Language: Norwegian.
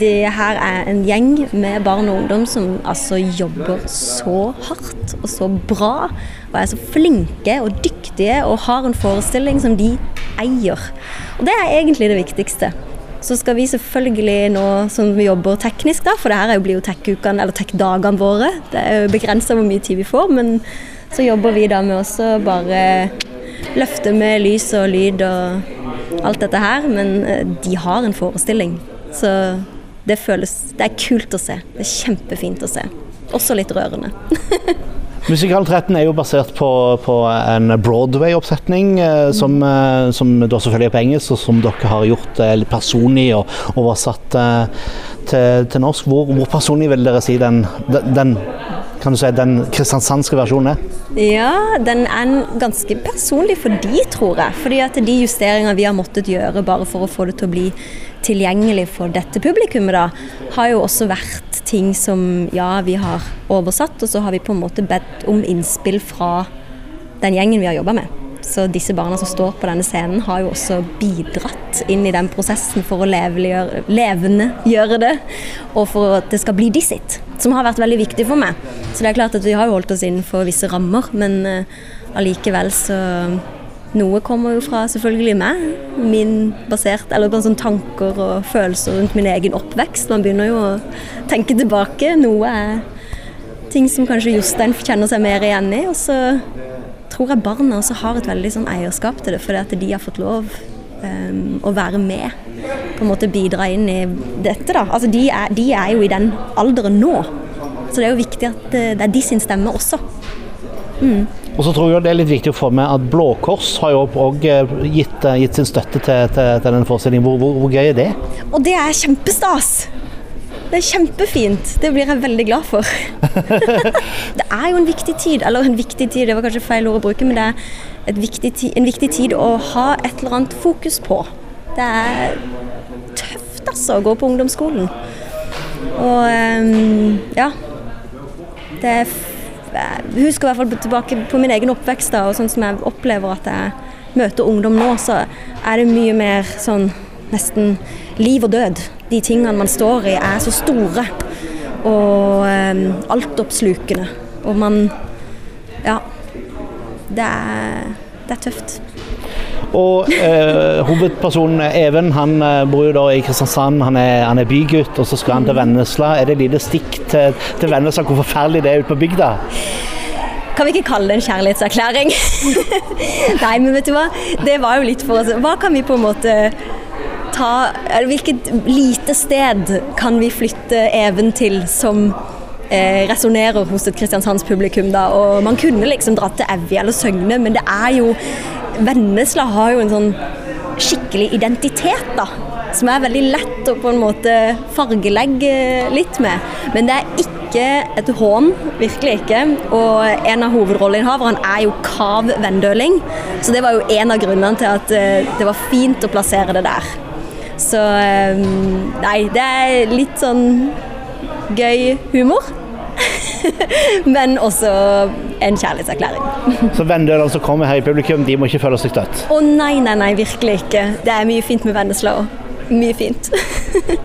det her er en gjeng med barn og ungdom som altså jobber så hardt og så bra. Og er så flinke og dyktige og har en forestilling som de eier. Og det er egentlig det viktigste. Så skal vi selvfølgelig nå som vi jobber teknisk, da, for det her blir jo tech-ukene eller tech-dagene våre. Det er jo begrensa hvor mye tid vi får, men så jobber vi da med også bare løfte med lys og lyd og alt dette her. Men eh, de har en forestilling. Så det føles Det er kult å se. Det er kjempefint å se. Også litt rørende. Musikal 13 er jo basert på, på en Broadway-oppsetning, eh, som, eh, som, da selvfølgelig er på engelsk, og som dere har gjort eh, personlig og oversatt eh, til, til, norsk. Hvor, hvor, personlig vil dere si den, den kan du si, den kristiansandske versjonen er? Ja, den er ganske personlig for de, tror jeg. Fordi at de justeringer vi har måttet gjøre bare for å få det til å bli tilgjengelig for dette publikummet, da, har jo også vært ting som ja, vi har oversatt, og så har vi på en måte bedt om innspill fra den gjengen vi har jobba med. Så disse barna som står på denne scenen, har jo også bidratt inn i den prosessen for å levendegjøre det, og for at det skal bli de sitt. Som har vært veldig viktig for meg. Så det er klart at vi har jo holdt oss innenfor visse rammer, men uh, så noe kommer jo fra selvfølgelig meg, min basert, eller på sånn tanker og følelser rundt min egen oppvekst. Man begynner jo å tenke tilbake. Noe er ting som kanskje Jostein kjenner seg mer igjen i. Og så tror jeg barna også har et veldig sånn eierskap til det, fordi at de har fått lov um, å være med. På en måte bidra inn i dette, da. Altså de er, de er jo i den alderen nå. Så det er jo viktig at det er de sin stemme også. Mm. Og så tror jeg det er litt viktig å få med at Blå Kors har jo òg eh, gitt, eh, gitt, sin støtte til, til, til denne forestillingen. Hvor, hvor, hvor, gøy er det? Og det er kjempestas! Det er kjempefint. Det blir jeg veldig glad for. det er jo en viktig tid, eller en viktig tid, det var kanskje feil ord å bruke, men det er viktig, en viktig tid å ha et eller annet fokus på. Det er tøft, altså, å gå på ungdomsskolen. Og um, ja. Det er jeg husker i hvert fall tilbake på min egen oppvekst da, og sånn som jeg opplever at jeg møter ungdom nå, så er det mye mer sånn nesten liv og død. De tingene man står i er så store og um, altoppslukende. Og man Ja. Det er, det er tøft. Og eh, hovedpersonen Even han eh, bor jo da i Kristiansand, han er, han er, bygutt, og så skal han til Vennesla. Er det et lite stikk til, til Vennesla hvor forferdelig det er ute på bygda? Kan vi ikke kalle det en kjærlighetserklæring? Nei, men vet du hva. Det var jo litt for oss. Hva kan vi på en måte ta Hvilket lite sted kan vi flytte Even til som eh, resonnerer hos et kristiansandspublikum? da, og Man kunne liksom dratt til Evje eller Søgne, men det er jo Vennesla har jo en sånn skikkelig identitet, da. Som er veldig lett å på en måte fargelegge litt med. Men det er ikke et hån, virkelig ikke. Og en av hovedrolleinnehaverne er jo Kav Vendøling, så det var jo en av grunnene til at eh, det var fint å plassere det der. Så eh, nei, det er litt sånn gøy humor. men også en kjærlighetserklæring. Så vennedølene som kommer her i publikum, de må ikke føle seg støtt? Å nei, nei, nei, virkelig ikke. Det er mye fint med Vennesla òg. Mye fint.